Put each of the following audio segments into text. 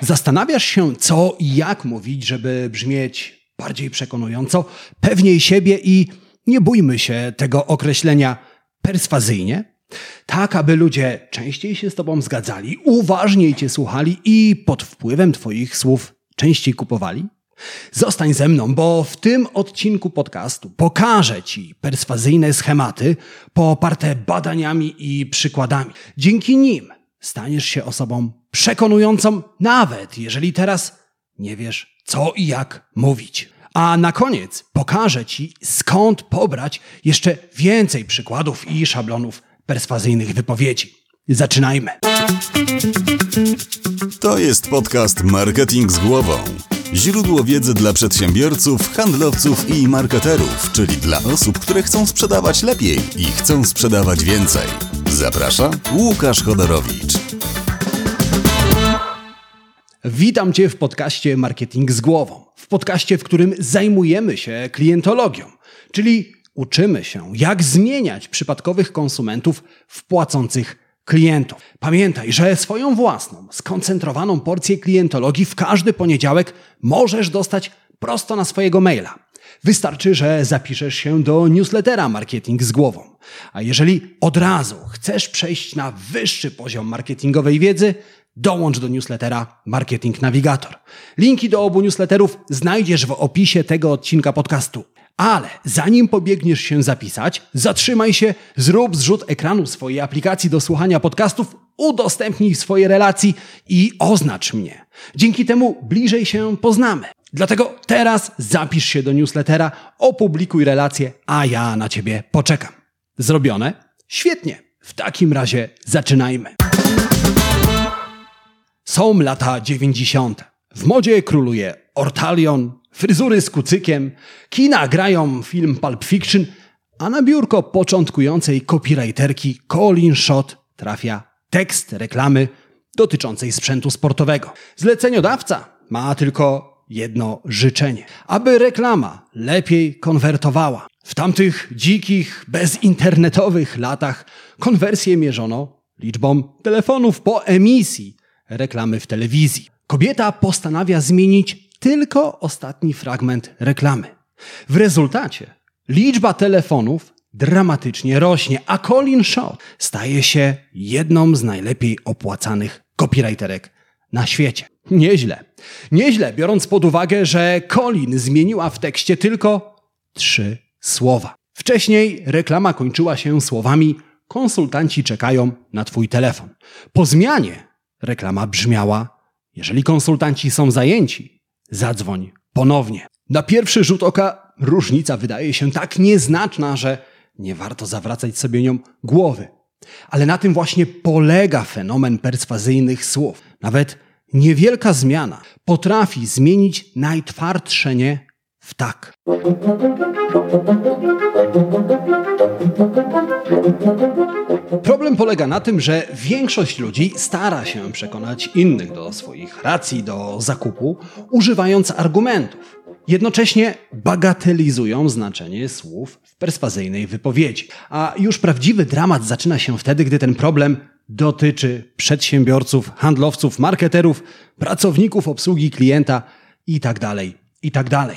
Zastanawiasz się, co i jak mówić, żeby brzmieć bardziej przekonująco, pewniej siebie i nie bójmy się tego określenia perswazyjnie? Tak, aby ludzie częściej się z Tobą zgadzali, uważniej Cię słuchali i pod wpływem Twoich słów częściej kupowali? Zostań ze mną, bo w tym odcinku podcastu pokażę Ci perswazyjne schematy poparte badaniami i przykładami. Dzięki nim staniesz się osobą przekonującą, nawet jeżeli teraz nie wiesz, co i jak mówić. A na koniec pokażę Ci, skąd pobrać jeszcze więcej przykładów i szablonów perswazyjnych wypowiedzi. Zaczynajmy. To jest podcast Marketing z głową. Źródło wiedzy dla przedsiębiorców, handlowców i marketerów, czyli dla osób, które chcą sprzedawać lepiej i chcą sprzedawać więcej. Zaprasza Łukasz Chodorowicz. Witam Cię w podcaście Marketing z głową. W podcaście, w którym zajmujemy się klientologią, czyli uczymy się, jak zmieniać przypadkowych konsumentów w płacących klientów. Pamiętaj, że swoją własną, skoncentrowaną porcję klientologii w każdy poniedziałek możesz dostać prosto na swojego maila. Wystarczy, że zapiszesz się do newslettera Marketing z głową. A jeżeli od razu chcesz przejść na wyższy poziom marketingowej wiedzy, dołącz do newslettera Marketing Navigator. Linki do obu newsletterów znajdziesz w opisie tego odcinka podcastu. Ale zanim pobiegniesz się zapisać, zatrzymaj się, zrób zrzut ekranu swojej aplikacji do słuchania podcastów, udostępnij swoje relacji i oznacz mnie. Dzięki temu bliżej się poznamy. Dlatego teraz zapisz się do newslettera, opublikuj relację, a ja na ciebie poczekam. Zrobione? Świetnie. W takim razie zaczynajmy. Są lata 90. W modzie króluje Ortalion, fryzury z kucykiem, kina grają film Pulp Fiction, a na biurko początkującej copywriterki Colin Shot trafia tekst reklamy dotyczącej sprzętu sportowego. Zleceniodawca ma tylko jedno życzenie, aby reklama lepiej konwertowała. W tamtych dzikich, bezinternetowych latach konwersję mierzono liczbą telefonów po emisji reklamy w telewizji. Kobieta postanawia zmienić tylko ostatni fragment reklamy. W rezultacie liczba telefonów dramatycznie rośnie, a Colin Shaw staje się jedną z najlepiej opłacanych copywriterek na świecie. Nieźle. Nieźle, biorąc pod uwagę, że Colin zmieniła w tekście tylko trzy słowa. Wcześniej reklama kończyła się słowami konsultanci czekają na Twój telefon. Po zmianie reklama brzmiała jeżeli konsultanci są zajęci, zadzwoń ponownie. Na pierwszy rzut oka różnica wydaje się tak nieznaczna, że nie warto zawracać sobie nią głowy. Ale na tym właśnie polega fenomen perswazyjnych słów. Nawet niewielka zmiana potrafi zmienić najtwardsze nie w tak. Problem polega na tym, że większość ludzi stara się przekonać innych do swoich racji, do zakupu, używając argumentów. Jednocześnie bagatelizują znaczenie słów w perswazyjnej wypowiedzi. A już prawdziwy dramat zaczyna się wtedy, gdy ten problem dotyczy przedsiębiorców, handlowców, marketerów, pracowników obsługi klienta itd. Tak itd.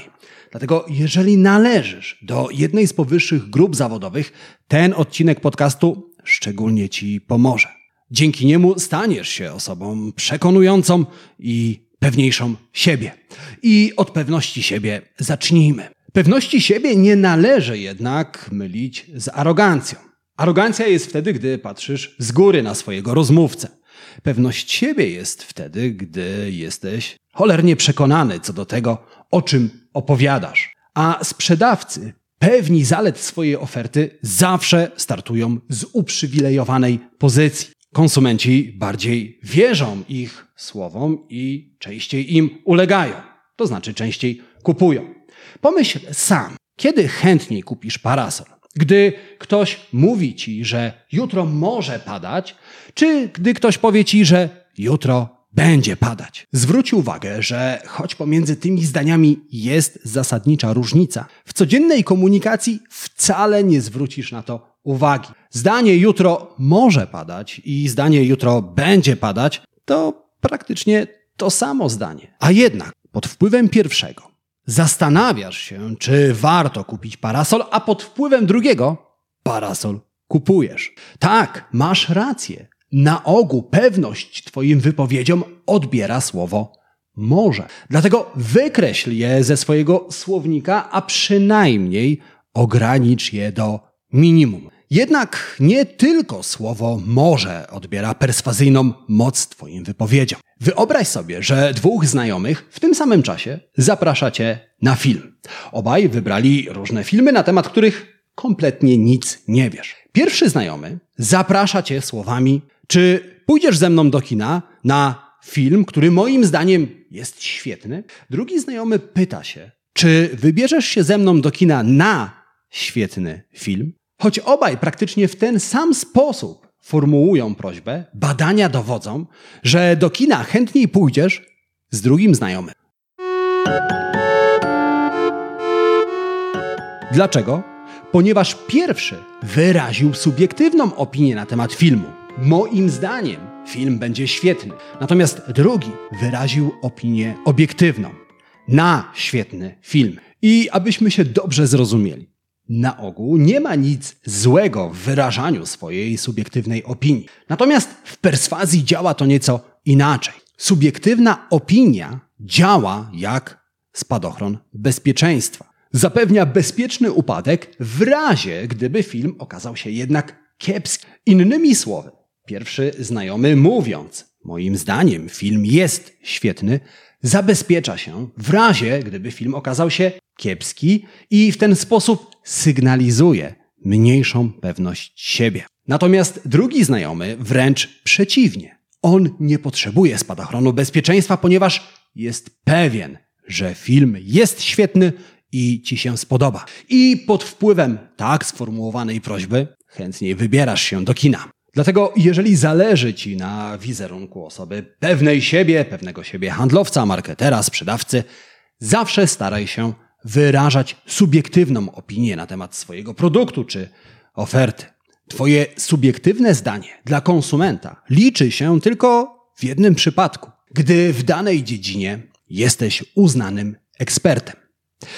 Dlatego, jeżeli należysz do jednej z powyższych grup zawodowych, ten odcinek podcastu szczególnie Ci pomoże. Dzięki niemu staniesz się osobą przekonującą i pewniejszą siebie. I od pewności siebie zacznijmy. Pewności siebie nie należy jednak mylić z arogancją. Arogancja jest wtedy, gdy patrzysz z góry na swojego rozmówcę. Pewność siebie jest wtedy, gdy jesteś cholernie przekonany co do tego, o czym opowiadasz. A sprzedawcy, pewni zalet swojej oferty, zawsze startują z uprzywilejowanej pozycji. Konsumenci bardziej wierzą ich słowom i częściej im ulegają, to znaczy częściej kupują. Pomyśl sam, kiedy chętniej kupisz parasol? Gdy ktoś mówi ci, że jutro może padać, czy gdy ktoś powie ci, że jutro będzie padać. Zwróć uwagę, że choć pomiędzy tymi zdaniami jest zasadnicza różnica, w codziennej komunikacji wcale nie zwrócisz na to uwagi. Zdanie jutro może padać i zdanie jutro będzie padać to praktycznie to samo zdanie. A jednak pod wpływem pierwszego zastanawiasz się, czy warto kupić parasol, a pod wpływem drugiego parasol kupujesz. Tak, masz rację. Na ogół pewność Twoim wypowiedziom odbiera słowo może. Dlatego wykreśl je ze swojego słownika, a przynajmniej ogranicz je do minimum. Jednak nie tylko słowo może odbiera perswazyjną moc Twoim wypowiedziom. Wyobraź sobie, że dwóch znajomych w tym samym czasie zaprasza Cię na film. Obaj wybrali różne filmy, na temat których kompletnie nic nie wiesz. Pierwszy znajomy zaprasza Cię słowami: Czy pójdziesz ze mną do kina na film, który moim zdaniem jest świetny? Drugi znajomy pyta się: Czy wybierzesz się ze mną do kina na świetny film? Choć obaj praktycznie w ten sam sposób formułują prośbę, badania dowodzą, że do kina chętniej pójdziesz z drugim znajomym. Dlaczego? Ponieważ pierwszy wyraził subiektywną opinię na temat filmu. Moim zdaniem film będzie świetny. Natomiast drugi wyraził opinię obiektywną na świetny film. I abyśmy się dobrze zrozumieli, na ogół nie ma nic złego w wyrażaniu swojej subiektywnej opinii. Natomiast w perswazji działa to nieco inaczej. Subiektywna opinia działa jak spadochron bezpieczeństwa. Zapewnia bezpieczny upadek w razie, gdyby film okazał się jednak kiepski. Innymi słowy, pierwszy znajomy mówiąc, moim zdaniem film jest świetny, zabezpiecza się w razie, gdyby film okazał się kiepski i w ten sposób sygnalizuje mniejszą pewność siebie. Natomiast drugi znajomy wręcz przeciwnie. On nie potrzebuje spadochronu bezpieczeństwa, ponieważ jest pewien, że film jest świetny i ci się spodoba. I pod wpływem tak sformułowanej prośby chętniej wybierasz się do kina. Dlatego, jeżeli zależy Ci na wizerunku osoby pewnej siebie, pewnego siebie handlowca, marketera, sprzedawcy, zawsze staraj się wyrażać subiektywną opinię na temat swojego produktu czy oferty. Twoje subiektywne zdanie dla konsumenta liczy się tylko w jednym przypadku, gdy w danej dziedzinie jesteś uznanym ekspertem.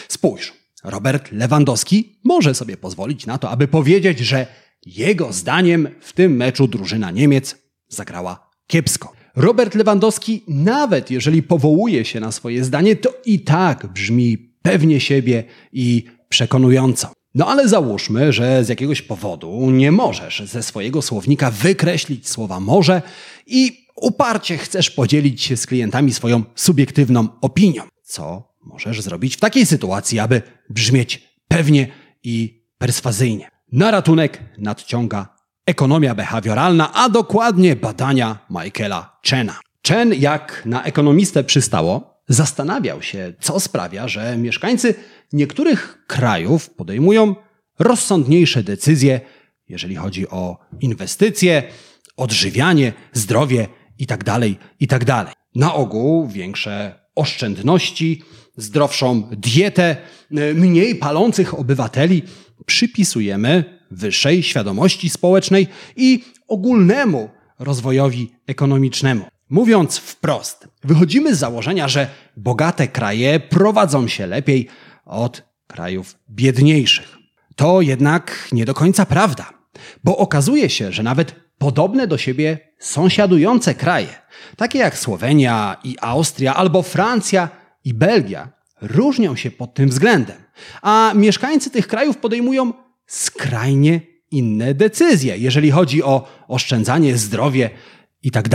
Spójrz, Robert Lewandowski może sobie pozwolić na to, aby powiedzieć, że jego zdaniem w tym meczu drużyna Niemiec zagrała kiepsko. Robert Lewandowski, nawet jeżeli powołuje się na swoje zdanie, to i tak brzmi pewnie siebie i przekonująco. No ale załóżmy, że z jakiegoś powodu nie możesz ze swojego słownika wykreślić słowa może i uparcie chcesz podzielić się z klientami swoją subiektywną opinią. Co możesz zrobić w takiej sytuacji, aby brzmieć pewnie i perswazyjnie? Na ratunek nadciąga ekonomia behawioralna, a dokładnie badania Michaela Chena. Chen, jak na ekonomistę przystało, zastanawiał się, co sprawia, że mieszkańcy niektórych krajów podejmują rozsądniejsze decyzje, jeżeli chodzi o inwestycje, odżywianie, zdrowie itd. itd. Na ogół większe oszczędności, zdrowszą dietę, mniej palących obywateli przypisujemy wyższej świadomości społecznej i ogólnemu rozwojowi ekonomicznemu. Mówiąc wprost, wychodzimy z założenia, że bogate kraje prowadzą się lepiej od krajów biedniejszych. To jednak nie do końca prawda, bo okazuje się, że nawet podobne do siebie sąsiadujące kraje, takie jak Słowenia i Austria, albo Francja i Belgia, różnią się pod tym względem, a mieszkańcy tych krajów podejmują skrajnie inne decyzje, jeżeli chodzi o oszczędzanie, zdrowie i tak.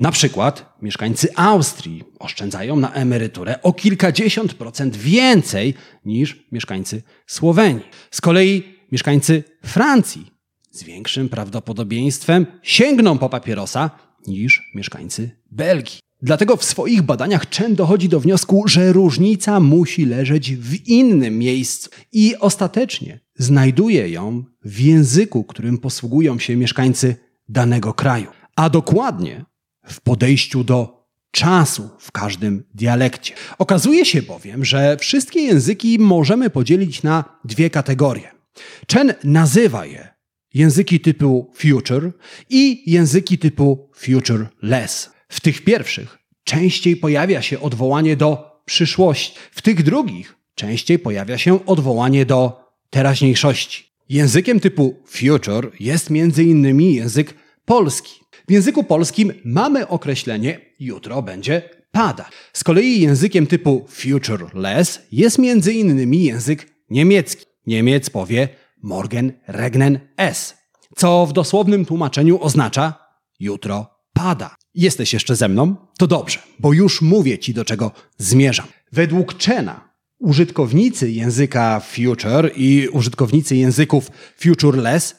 Na przykład mieszkańcy Austrii oszczędzają na emeryturę o kilkadziesiąt procent więcej niż mieszkańcy Słowenii. Z kolei mieszkańcy Francji z większym prawdopodobieństwem sięgną po papierosa niż mieszkańcy Belgii. Dlatego w swoich badaniach Chen dochodzi do wniosku, że różnica musi leżeć w innym miejscu i ostatecznie znajduje ją w języku, którym posługują się mieszkańcy danego kraju, a dokładnie w podejściu do czasu w każdym dialekcie. Okazuje się bowiem, że wszystkie języki możemy podzielić na dwie kategorie. Chen nazywa je języki typu future i języki typu futureless. W tych pierwszych częściej pojawia się odwołanie do przyszłości. W tych drugich częściej pojawia się odwołanie do teraźniejszości. Językiem typu future jest innymi język polski. W języku polskim mamy określenie jutro będzie pada. Z kolei językiem typu futureless jest innymi język niemiecki. Niemiec powie morgen regnen es, co w dosłownym tłumaczeniu oznacza jutro pada. Jesteś jeszcze ze mną? To dobrze, bo już mówię ci do czego zmierzam. Według Chena użytkownicy języka future i użytkownicy języków futureless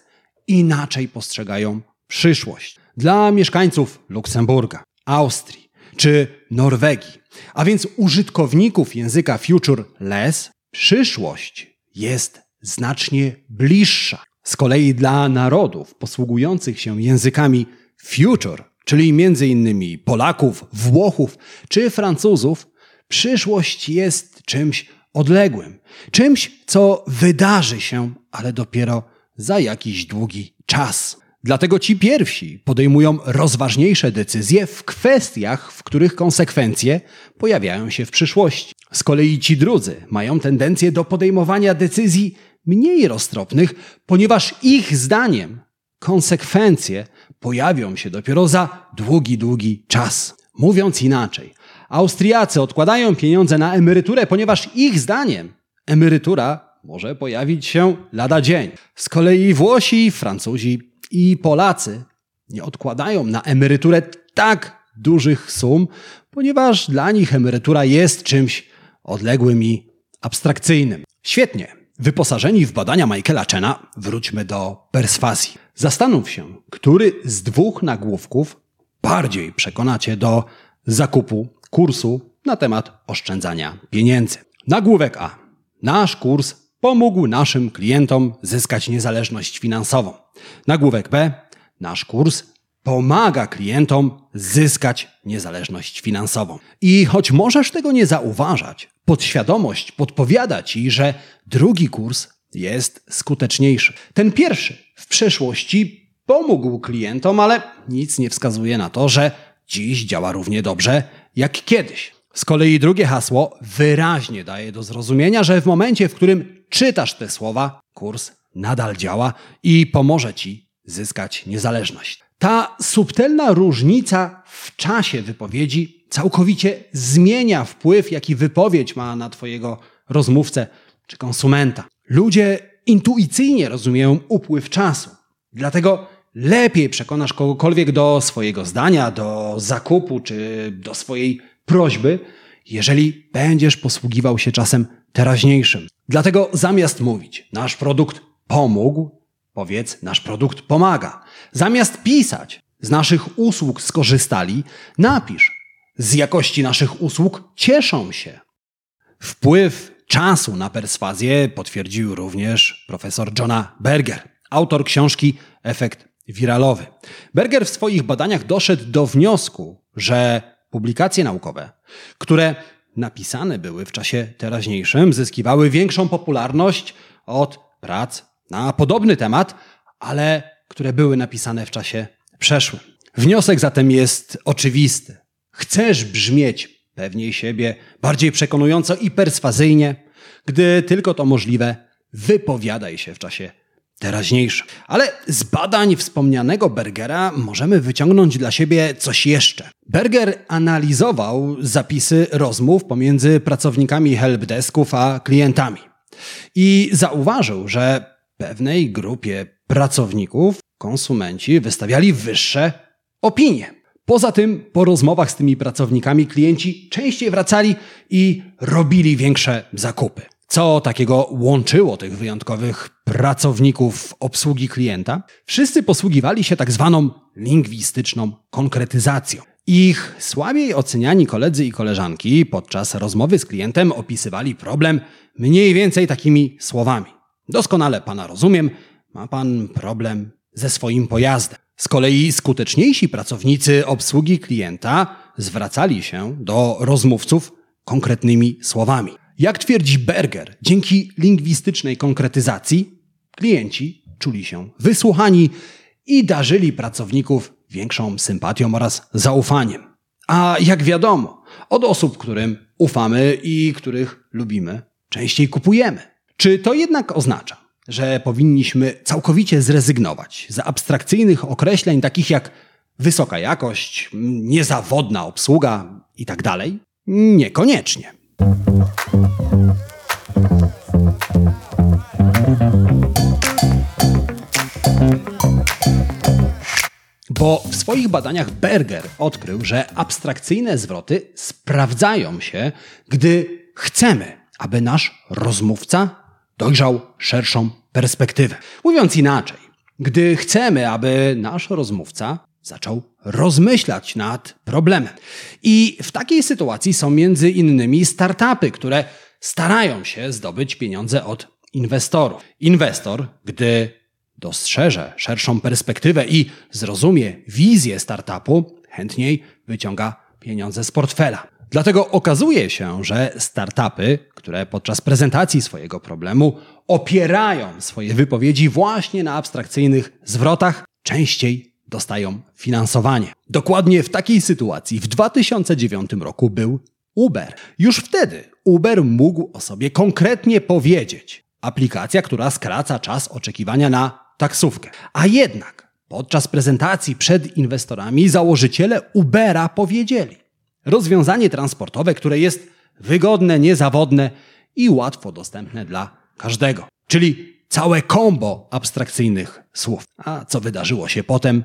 inaczej postrzegają przyszłość. Dla mieszkańców Luksemburga, Austrii czy Norwegii, a więc użytkowników języka futureless, przyszłość jest znacznie bliższa. Z kolei dla narodów posługujących się językami future, czyli między innymi Polaków, Włochów czy Francuzów, przyszłość jest czymś odległym, czymś, co wydarzy się, ale dopiero za jakiś długi czas. Dlatego ci pierwsi podejmują rozważniejsze decyzje w kwestiach, w których konsekwencje pojawiają się w przyszłości. Z kolei ci drudzy mają tendencję do podejmowania decyzji mniej roztropnych, ponieważ ich zdaniem konsekwencje pojawią się dopiero za długi, długi czas. Mówiąc inaczej, Austriacy odkładają pieniądze na emeryturę, ponieważ ich zdaniem emerytura może pojawić się lada dzień. Z kolei Włosi, Francuzi i Polacy nie odkładają na emeryturę tak dużych sum, ponieważ dla nich emerytura jest czymś odległym i abstrakcyjnym. Świetnie. Wyposażeni w badania Michaela Chena, wróćmy do perswazji. Zastanów się, który z dwóch nagłówków bardziej przekonacie do zakupu kursu na temat oszczędzania pieniędzy. Nagłówek A. Nasz kurs pomógł naszym klientom zyskać niezależność finansową. Nagłówek B. Nasz kurs pomaga klientom zyskać niezależność finansową. I choć możesz tego nie zauważać, podświadomość podpowiada ci, że drugi kurs jest skuteczniejszy. Ten pierwszy w przeszłości pomógł klientom, ale nic nie wskazuje na to, że dziś działa równie dobrze jak kiedyś. Z kolei drugie hasło wyraźnie daje do zrozumienia, że w momencie, w którym czytasz te słowa, kurs nadal działa i pomoże ci zyskać niezależność. Ta subtelna różnica w czasie wypowiedzi całkowicie zmienia wpływ, jaki wypowiedź ma na Twojego rozmówcę czy konsumenta. Ludzie intuicyjnie rozumieją upływ czasu. Dlatego lepiej przekonasz kogokolwiek do swojego zdania, do zakupu czy do swojej prośby, jeżeli będziesz posługiwał się czasem teraźniejszym. Dlatego zamiast mówić, nasz produkt pomógł, powiedz, nasz produkt pomaga. Zamiast pisać, z naszych usług skorzystali, napisz, z jakości naszych usług cieszą się. Wpływ czasu na perswazję potwierdził również profesor Johna Berger, autor książki Efekt wiralowy. Berger w swoich badaniach doszedł do wniosku, że publikacje naukowe, które napisane były w czasie teraźniejszym, zyskiwały większą popularność od prac na podobny temat, ale które były napisane w czasie przeszłym. Wniosek zatem jest oczywisty. Chcesz brzmieć pewniej siebie, bardziej przekonująco i perswazyjnie, gdy tylko to możliwe, wypowiadaj się w czasie teraźniejszym. Ale z badań wspomnianego Bergera możemy wyciągnąć dla siebie coś jeszcze. Berger analizował zapisy rozmów pomiędzy pracownikami helpdesków a klientami i zauważył, że pewnej grupie pracowników konsumenci wystawiali wyższe opinie. Poza tym, po rozmowach z tymi pracownikami, klienci częściej wracali i robili większe zakupy. Co takiego łączyło tych wyjątkowych pracowników obsługi klienta? Wszyscy posługiwali się tak zwaną lingwistyczną konkretyzacją. Ich słabiej oceniani koledzy i koleżanki podczas rozmowy z klientem opisywali problem mniej więcej takimi słowami. Doskonale pana rozumiem, ma pan problem ze swoim pojazdem. Z kolei skuteczniejsi pracownicy obsługi klienta zwracali się do rozmówców konkretnymi słowami. Jak twierdzi Berger, dzięki lingwistycznej konkretyzacji klienci czuli się wysłuchani i darzyli pracowników większą sympatią oraz zaufaniem. A jak wiadomo, od osób, którym ufamy i których lubimy, częściej kupujemy. Czy to jednak oznacza, że powinniśmy całkowicie zrezygnować z abstrakcyjnych określeń takich jak wysoka jakość, niezawodna obsługa itd.? Tak Niekoniecznie. Bo w swoich badaniach Berger odkrył, że abstrakcyjne zwroty sprawdzają się, gdy chcemy, aby nasz rozmówca dojrzał szerszą perspektywę. Mówiąc inaczej, gdy chcemy, aby nasz rozmówca zaczął rozmyślać nad problemem. I w takiej sytuacji są między innymi startupy, które starają się zdobyć pieniądze od inwestorów. Inwestor, gdy dostrzeże szerszą perspektywę i zrozumie wizję startupu, chętniej wyciąga pieniądze z portfela. Dlatego okazuje się, że startupy, które podczas prezentacji swojego problemu opierają swoje wypowiedzi właśnie na abstrakcyjnych zwrotach, częściej dostają finansowanie. Dokładnie w takiej sytuacji w 2009 roku był Uber. Już wtedy Uber mógł o sobie konkretnie powiedzieć: aplikacja, która skraca czas oczekiwania na taksówkę. A jednak podczas prezentacji przed inwestorami założyciele Ubera powiedzieli: rozwiązanie transportowe, które jest wygodne, niezawodne i łatwo dostępne dla każdego. Czyli całe kombo abstrakcyjnych słów. A co wydarzyło się potem,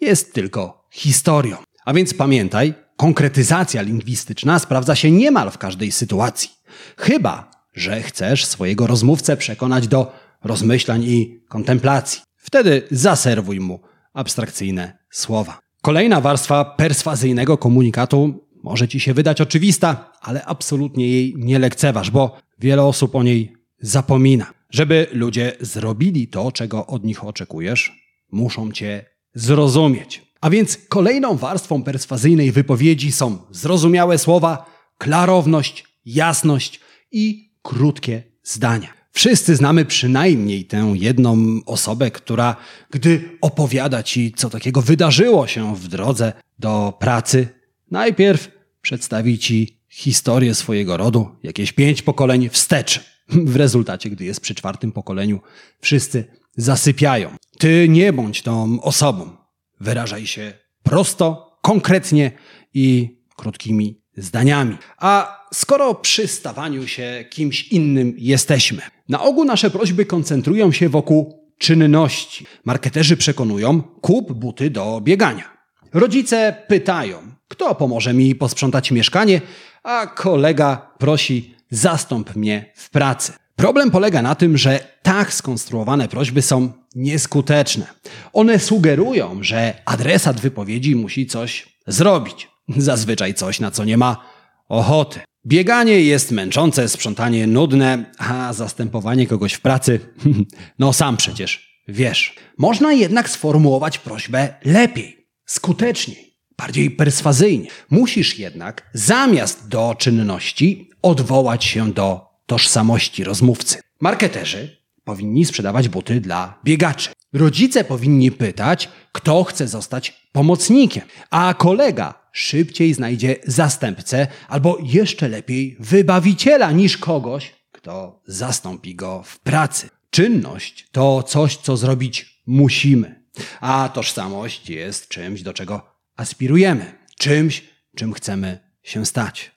jest tylko historią. A więc pamiętaj, konkretyzacja lingwistyczna sprawdza się niemal w każdej sytuacji. Chyba, że chcesz swojego rozmówcę przekonać do rozmyślań i kontemplacji. Wtedy zaserwuj mu abstrakcyjne słowa. Kolejna warstwa perswazyjnego komunikatu może ci się wydać oczywista, ale absolutnie jej nie lekceważ, bo wiele osób o niej zapomina. Żeby ludzie zrobili to, czego od nich oczekujesz, muszą cię zrozumieć. A więc kolejną warstwą perswazyjnej wypowiedzi są zrozumiałe słowa, klarowność, jasność i krótkie zdania. Wszyscy znamy przynajmniej tę jedną osobę, która, gdy opowiada ci, co takiego wydarzyło się w drodze do pracy, najpierw przedstawi ci historię swojego rodu, jakieś pięć pokoleń wstecz. W rezultacie, gdy jest przy czwartym pokoleniu, wszyscy zasypiają. Ty nie bądź tą osobą. Wyrażaj się prosto, konkretnie i krótkimi zdaniami. A skoro przy stawaniu się kimś innym jesteśmy, na ogół nasze prośby koncentrują się wokół czynności. Marketerzy przekonują, kup buty do biegania. Rodzice pytają, kto pomoże mi posprzątać mieszkanie, a kolega prosi, zastąp mnie w pracy. Problem polega na tym, że tak skonstruowane prośby są nieskuteczne. One sugerują, że adresat wypowiedzi musi coś zrobić. Zazwyczaj coś, na co nie ma ochoty. Bieganie jest męczące, sprzątanie nudne, a zastępowanie kogoś w pracy, no sam przecież wiesz. Można jednak sformułować prośbę lepiej, skuteczniej, bardziej perswazyjnie. Musisz jednak zamiast do czynności odwołać się do tożsamości rozmówcy. Marketerzy powinni sprzedawać buty dla biegaczy. Rodzice powinni pytać, kto chce zostać pomocnikiem, a kolega szybciej znajdzie zastępcę albo jeszcze lepiej wybawiciela niż kogoś, kto zastąpi go w pracy. Czynność to coś, co zrobić musimy, a tożsamość jest czymś, do czego aspirujemy, czymś, czym chcemy się stać.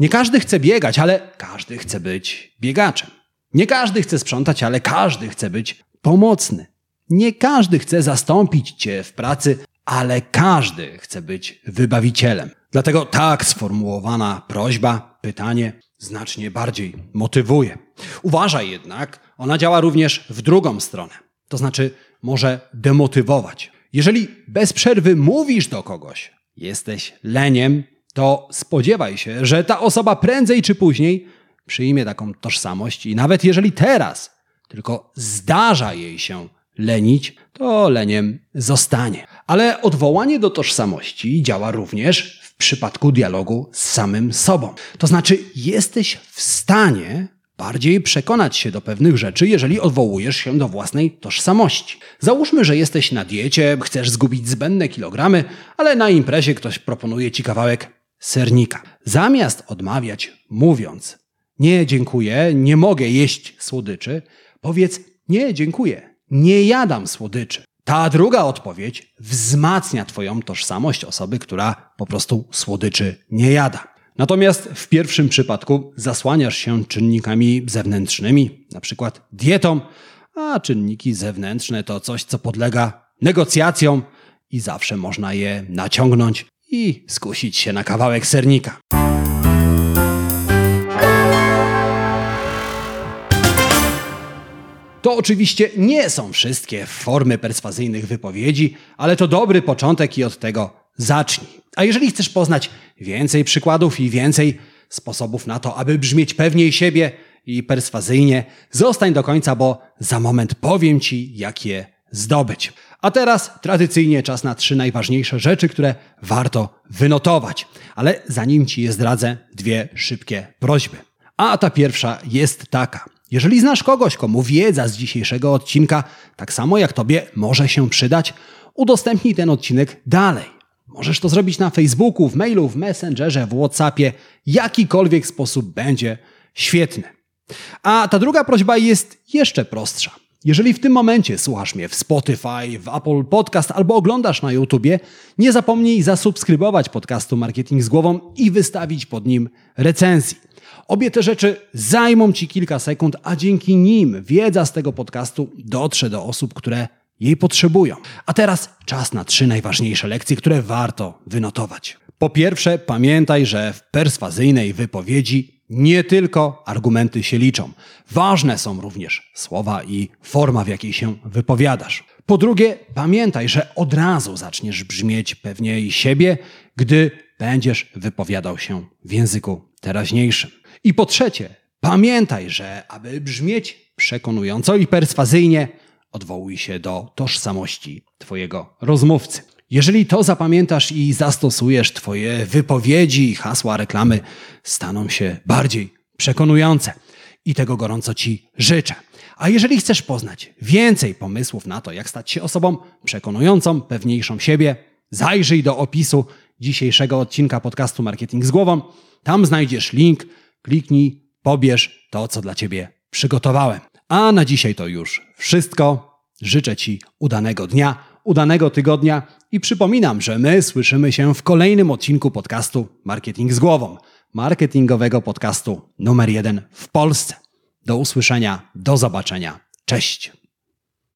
Nie każdy chce biegać, ale każdy chce być biegaczem. Nie każdy chce sprzątać, ale każdy chce być pomocny. Nie każdy chce zastąpić cię w pracy, ale każdy chce być wybawicielem. Dlatego tak sformułowana prośba, pytanie znacznie bardziej motywuje. Uważaj jednak, ona działa również w drugą stronę. To znaczy może demotywować. Jeżeli bez przerwy mówisz do kogoś, jesteś leniem, to spodziewaj się, że ta osoba prędzej czy później przyjmie taką tożsamość i nawet jeżeli teraz tylko zdarza jej się lenić, to leniem zostanie. Ale odwołanie do tożsamości działa również w przypadku dialogu z samym sobą. To znaczy, jesteś w stanie bardziej przekonać się do pewnych rzeczy, jeżeli odwołujesz się do własnej tożsamości. Załóżmy, że jesteś na diecie, chcesz zgubić zbędne kilogramy, ale na imprezie ktoś proponuje ci kawałek sernika. Zamiast odmawiać, mówiąc: Nie, dziękuję, nie mogę jeść słodyczy, powiedz: Nie, dziękuję, nie jadam słodyczy. Ta druga odpowiedź wzmacnia Twoją tożsamość osoby, która po prostu słodyczy nie jada. Natomiast w pierwszym przypadku zasłaniasz się czynnikami zewnętrznymi, na przykład dietą, a czynniki zewnętrzne to coś, co podlega negocjacjom i zawsze można je naciągnąć i skusić się na kawałek sernika. To oczywiście nie są wszystkie formy perswazyjnych wypowiedzi, ale to dobry początek i od tego zacznij. A jeżeli chcesz poznać więcej przykładów i więcej sposobów na to, aby brzmieć pewniej siebie i perswazyjnie, zostań do końca, bo za moment powiem Ci, jak je zdobyć. A teraz tradycyjnie czas na trzy najważniejsze rzeczy, które warto wynotować. Ale zanim Ci je zdradzę, dwie szybkie prośby. A ta pierwsza jest taka. Jeżeli znasz kogoś, komu wiedza z dzisiejszego odcinka, tak samo jak Tobie, może się przydać, udostępnij ten odcinek dalej. Możesz to zrobić na Facebooku, w mailu, w Messengerze, w WhatsAppie. Jakikolwiek sposób będzie świetny. A ta druga prośba jest jeszcze prostsza. Jeżeli w tym momencie słuchasz mnie w Spotify, w Apple Podcast albo oglądasz na YouTubie, nie zapomnij zasubskrybować podcastu Marketing z Głową i wystawić pod nim recenzji. Obie te rzeczy zajmą Ci kilka sekund, a dzięki nim wiedza z tego podcastu dotrze do osób, które jej potrzebują. A teraz czas na trzy najważniejsze lekcje, które warto wynotować. Po pierwsze, pamiętaj, że w perswazyjnej wypowiedzi nie tylko argumenty się liczą. Ważne są również słowa i forma, w jakiej się wypowiadasz. Po drugie, pamiętaj, że od razu zaczniesz brzmieć pewniej siebie, gdy będziesz wypowiadał się w języku teraźniejszym. I po trzecie, pamiętaj, że aby brzmieć przekonująco i perswazyjnie, odwołuj się do tożsamości Twojego rozmówcy. Jeżeli to zapamiętasz i zastosujesz, Twoje wypowiedzi i hasła reklamy staną się bardziej przekonujące. I tego gorąco Ci życzę. A jeżeli chcesz poznać więcej pomysłów na to, jak stać się osobą przekonującą, pewniejszą siebie, zajrzyj do opisu dzisiejszego odcinka podcastu Marketing z Głową. Tam znajdziesz link, kliknij, pobierz to, co dla Ciebie przygotowałem. A na dzisiaj to już wszystko. Życzę Ci udanego dnia, udanego tygodnia i przypominam, że my słyszymy się w kolejnym odcinku podcastu Marketing z Głową, marketingowego podcastu numer jeden w Polsce. Do usłyszenia, do zobaczenia. Cześć.